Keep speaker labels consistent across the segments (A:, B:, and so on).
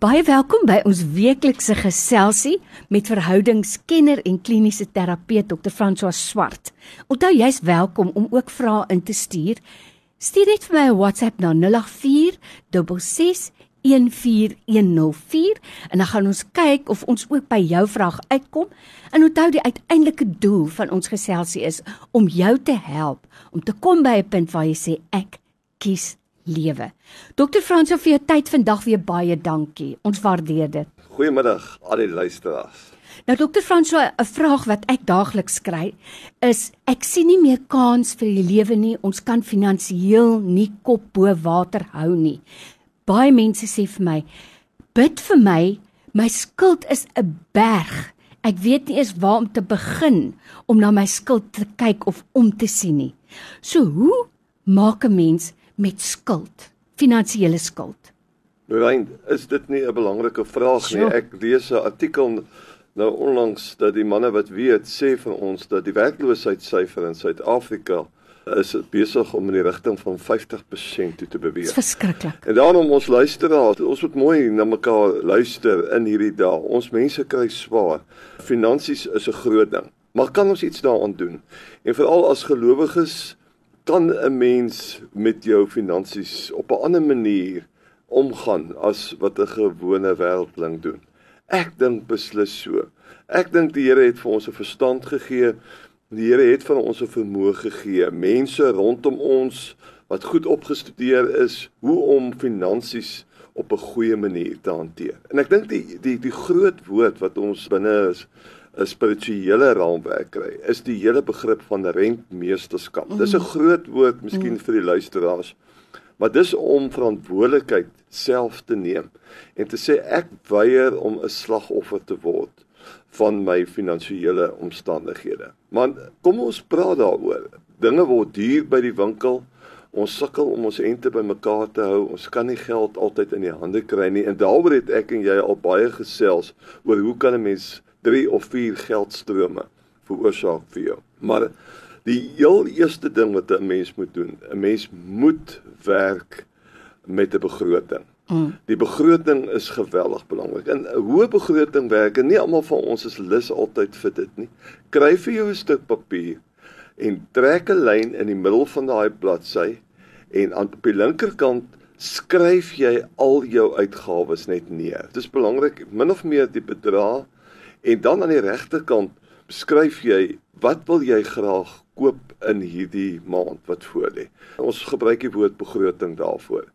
A: Baie welkom by ons weeklikse geselsie met verhoudingskenner en kliniese terapeut Dr. François Swart. Onthou jy's welkom om ook vrae in te stuur. Stuur net vir my 'n WhatsApp na 084 66 14104 en dan gaan ons kyk of ons ook by jou vraag uitkom. En onthou die uiteindelike doel van ons geselsie is om jou te help om te kom by 'n punt waar jy sê ek kies lewe. Dokter Frans, vir jou tyd vandag weer baie dankie. Ons waardeer dit.
B: Goeiemiddag al die luisteraars.
A: Nou dokter Frans, 'n vraag wat ek daagliks kry is ek sien nie meer kans vir die lewe nie. Ons kan finansiëel nie kop bo water hou nie baie mense sê vir my bid vir my my skuld is 'n berg ek weet nie eens waar om te begin om na my skuld te kyk of om te sien nie so hoe maak 'n mens met skuld finansiële skuld
B: Rein is dit nie 'n belangrike vraag nie ek lees 'n artikel nou onlangs dat die manne wat weet sê vir ons dat die werkloosheidssyfer in Suid-Afrika is besig om in die rigting van 50% toe te beweeg.
A: Dis verskriklik.
B: En daarom ons luisteraars, ons moet mooi na mekaar luister in hierdie dae. Ons mense kry swaar. Finansies is 'n groot ding. Maar kan ons iets daaraan doen? En veral as gelowiges kan 'n mens met jou finansies op 'n ander manier omgaan as wat 'n gewone wêreldling doen. Ek dink beslis so. Ek dink die Here het vir ons 'n verstand gegee Die Here het vir ons 'n vermoë gegee, mense rondom ons wat goed opgestudeer is hoe om finansies op 'n goeie manier te hanteer. En ek dink die die die groot woord wat ons binne is 'n spirituele raamwerk kry, is die hele begrip van rentmeesterskap. Mm. Dis 'n groot woord miskien mm. vir die luisteraars. Maar dis om verantwoordelikheid self te neem en te sê ek weier om 'n slagoffer te word van my finansiële omstandighede. Man, kom ons praat daaroor. Dinge word duur by die winkel. Ons sukkel om ons ente bymekaar te hou. Ons kan nie geld altyd in die hande kry nie. En daaroor het ek en jy al baie gesels oor hoe kan 'n mens 3 of 4 geldstrome veroorsaak vir jou. Maar die heel eerste ding wat 'n mens moet doen, 'n mens moet werk met 'n begroting. Mm. Die begroting is geweldig belangrik. En 'n hoë begroting werk en nie almal van ons is lus altyd vir dit nie. Kry vir jou 'n stuk papier en trek 'n lyn in die middel van daai bladsy en aan die linkerkant skryf jy al jou uitgawes net neer. Dit is belangrik min of meer die bedrag en dan aan die regterkant skryf jy wat wil jy graag koop in hierdie maand wat voor lê. Ons gebruik die woord begroting daarvoor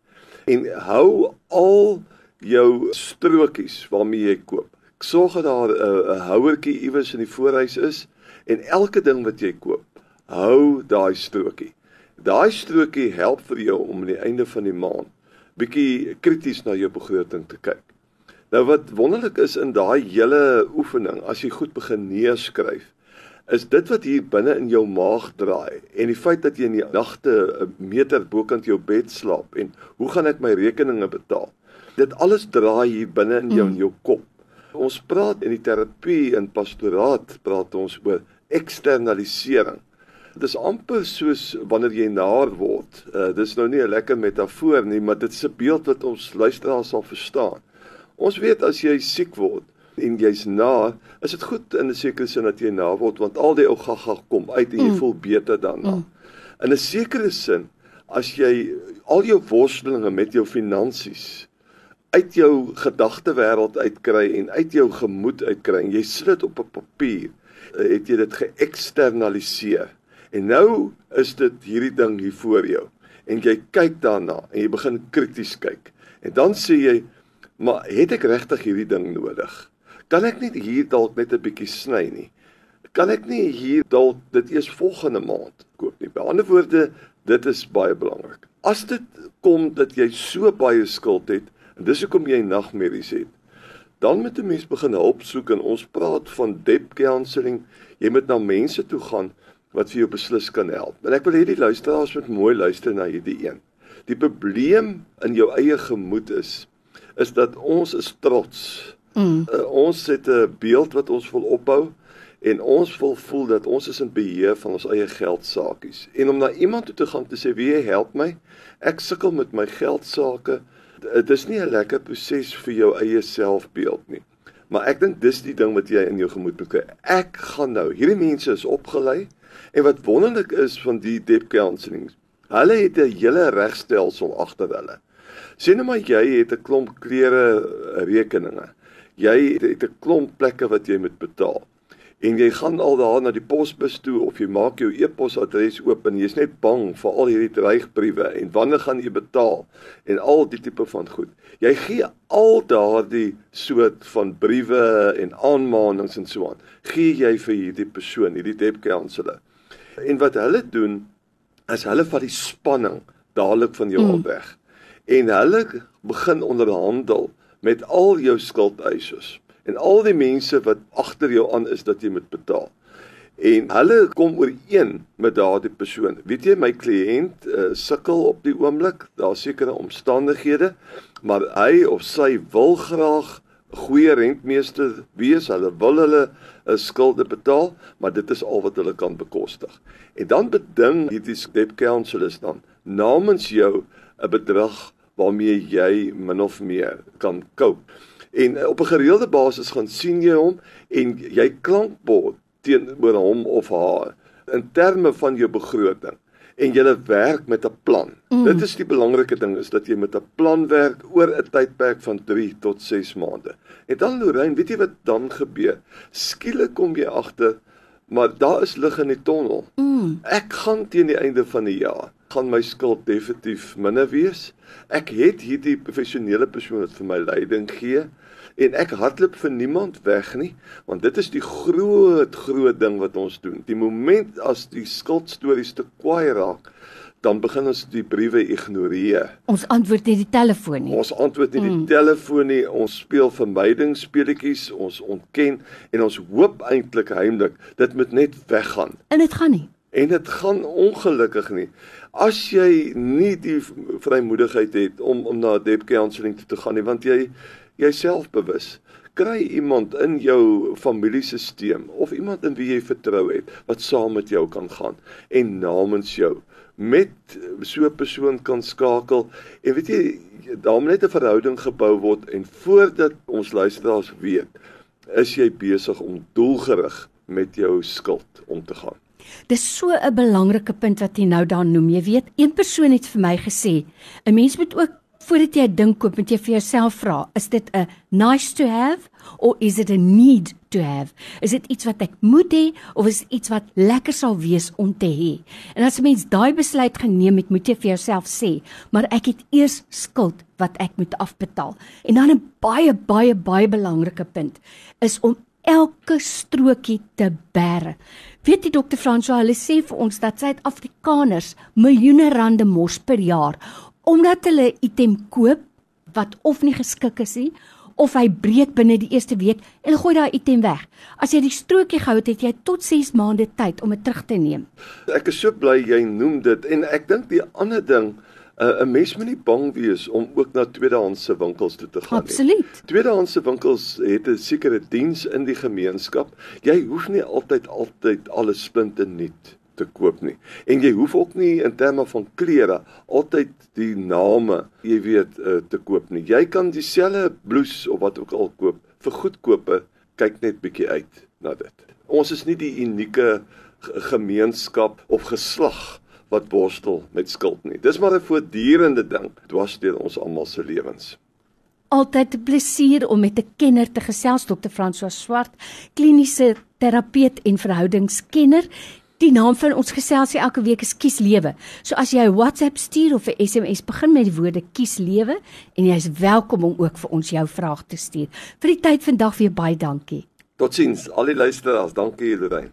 B: en hou al jou strokies waarmee jy koop. Sorg dat daar 'n uh, houertjie iewers in die voorhuis is en elke ding wat jy koop, hou daai strokie. Daai strokie help vir jou om aan die einde van die maand bietjie krities na jou begroting te kyk. Nou wat wonderlik is in daai hele oefening, as jy goed begin neerskryf, is dit wat hier binne in jou maag draai en die feit dat jy in die nagte 'n meter bokant jou bed slaap en hoe gaan ek my rekeninge betaal? Dit alles draai hier binne in jou mm. in jou kop. Ons praat in die terapie en pastoraat praat ons oor eksternalisering. Dit is amper soos wanneer jy naar word. Uh, dis nou nie 'n lekker metafoor nie, maar dit is 'n beeld wat ons luisteraars sal verstaan. Ons weet as jy siek word, en jy's na, is dit goed in 'n sekere sin dat jy na word want al die ou gaga kom uit en jy mm. voel beter daarna. Mm. In 'n sekere sin as jy al jou worstelinge met jou finansies uit jou gedagtewêreld uitkry en uit jou gemoed uitkry en jy sit dit op 'n papier, eh, het jy dit geëksternaliseer. En nou is dit hierdie ding hier voor jou en jy kyk daarna en jy begin krities kyk. En dan sê jy, maar het ek regtig hierdie ding nodig? kan ek nie hier dalk net 'n bietjie sny nie. Kan ek nie hier dalk dit eers volgende maand koop nie. By ander woorde, dit is baie belangrik. As dit kom dat jy so baie skuld het en dis hoekom jy nagmerries het, dan moet 'n mens begin hulp soek en ons praat van debt counselling. Jy moet na mense toe gaan wat vir jou beslis kan help. En ek wil hê die luisteraars moet mooi luister na hierdie een. Die probleem in jou eie gemoed is is dat ons is trots Mm. Uh, ons het 'n beeld wat ons wil opbou en ons wil voel dat ons is in beheer van ons eie geld sakies. En om na iemand toe te gaan te sê wie help my? Ek sukkel met my geld sake. dit is nie 'n lekker proses vir jou eie selfbeeld nie. Maar ek dink dis die ding wat jy in jou gemoed moet kry. Ek gaan nou, hierdie mense is opgelei en wat wonderlik is van die deep counselling. Hulle het 'n hele regstelsel agter hulle. Sien nou maar jy het 'n klomp klere rekeninge. Jy het 'n klomp plekke wat jy moet betaal en jy gaan al daar na die posbus toe of jy maak jou e-posadres oop en jy's net bang vir al hierdie dreigbriewe en wanneer gaan jy betaal en al die tipe van goed. Jy gee al daardie soort van briewe en aanmaninge en so aan. Gee jy vir hierdie persoon, hierdie debt counselor. En wat hulle doen is hulle vat die spanning dadelik van jou mm. weg. En hulle begin onderhandel met al jou skuldeisers en al die mense wat agter jou aan is dat jy moet betaal. En hulle kom ooreen met daardie persoon. Weet jy my kliënt uh, sukkel op die oomblik, daar's sekere omstandighede, maar hy of sy wil graag goeie rentmeester wees. Hulle wil hulle 'n uh, skulde betaal, maar dit is al wat hulle kan bekostig. En dan beding hierdie debt counselors dan namens jou 'n bedrag waarmee jy min of meer kan cope. En uh, op 'n gereelde basis gaan sien jy hom en jy klankbord teenoor hom of haar in terme van jou begroting en jy werk met 'n plan. Mm. Dit is die belangrike ding is dat jy met 'n plan werk oor 'n tydperk van 3 tot 6 maande. En dan Lorraine, weet jy wat dan gebeur? Skielik kom jy agter maar daar is lig in die tonnel. Mm. Ek gaan teen die einde van die jaar gaan my skuld definitief minder wees. Ek het hierdie professionele persoon wat vir my leiding gee en ek hardloop vir niemand weg nie want dit is die groot groot ding wat ons doen. Die oomblik as die skuldstories te kwaai raak, dan begin ons die briewe ignoreer.
A: Ons antwoord nie die telefoon nie.
B: Ons antwoord nie mm. die telefoon nie. Ons speel vermydingsspeletjies, ons ontken en ons hoop eintlik heimlik dit moet net weggaan.
A: En dit gaan nie.
B: En dit gaan ongelukkig nie. As jy nie die vrymoedigheid het om om na debt counselling toe te gaan nie, want jy jouself bewus kry iemand in jou familiesisteem of iemand in wie jy vertrou het wat saam met jou kan gaan en namens jou met so 'n persoon kan skakel en weet jy daar moet net 'n verhouding gebou word en voordat ons luisteraars weet is jy besig om doelgerig met jou skuld om te gaan
A: Dis so 'n belangrike punt wat jy nou daar noem. Jy weet, een persoon het vir my gesê, 'n mens moet ook voordat jy 'n ding koop, moet jy vir jouself vra, is dit 'n nice to have of is it a need to have? Is dit iets wat ek moet hê of is dit iets wat lekker sal wees om te hê? En as 'n mens daai besluit geneem het, moet jy vir jouself sê, maar ek het eers skuld wat ek moet afbetaal. En dan 'n baie baie baie belangrike punt is om elke strokie te bære. Weet jy dokter François, hulle sê vir ons dat Suid-Afrikaners miljoene rande mors per jaar omdat hulle 'n item koop wat of nie geskik is nie of hy breek binne die eerste week en hulle gooi daai item weg. As jy die strokie gehou het, het jy tot 6 maande tyd om dit terug te neem.
B: Ek is so bly jy noem dit en ek dink die ander ding uh, 'n mens moet nie bang wees om ook na tweedehandse winkels toe te gaan
A: nie. Absoluut.
B: Tweedehandse winkels het 'n sekere diens in die gemeenskap. Jy hoef nie altyd altyd alles splinte nuut te koop nie. En jy hoef ook nie in terme van klere altyd die name, jy weet, uh, te koop nie. Jy kan dieselfde blouse of wat ook al koop vir goedkope, kyk net bietjie uit na dit. Ons is nie die unieke gemeenskap of geslag wat borstel met skuld nie. Dis maar 'n voortdurende ding dwars deur ons almal se lewens.
A: Altyd 'n plesier om met 'n kenner te gesels, Dr. François Swart, kliniese terapeut en verhoudingskenner. Die naam van ons geselsie elke week is Kies Lewe. So as jy 'n WhatsApp stuur of 'n SMS, begin met die woorde Kies Lewe en jy is welkom om ook vir ons jou vraag te stuur. Vir die tyd vandag weer baie dankie.
B: Totsiens, al die luisteraars, dankie julle.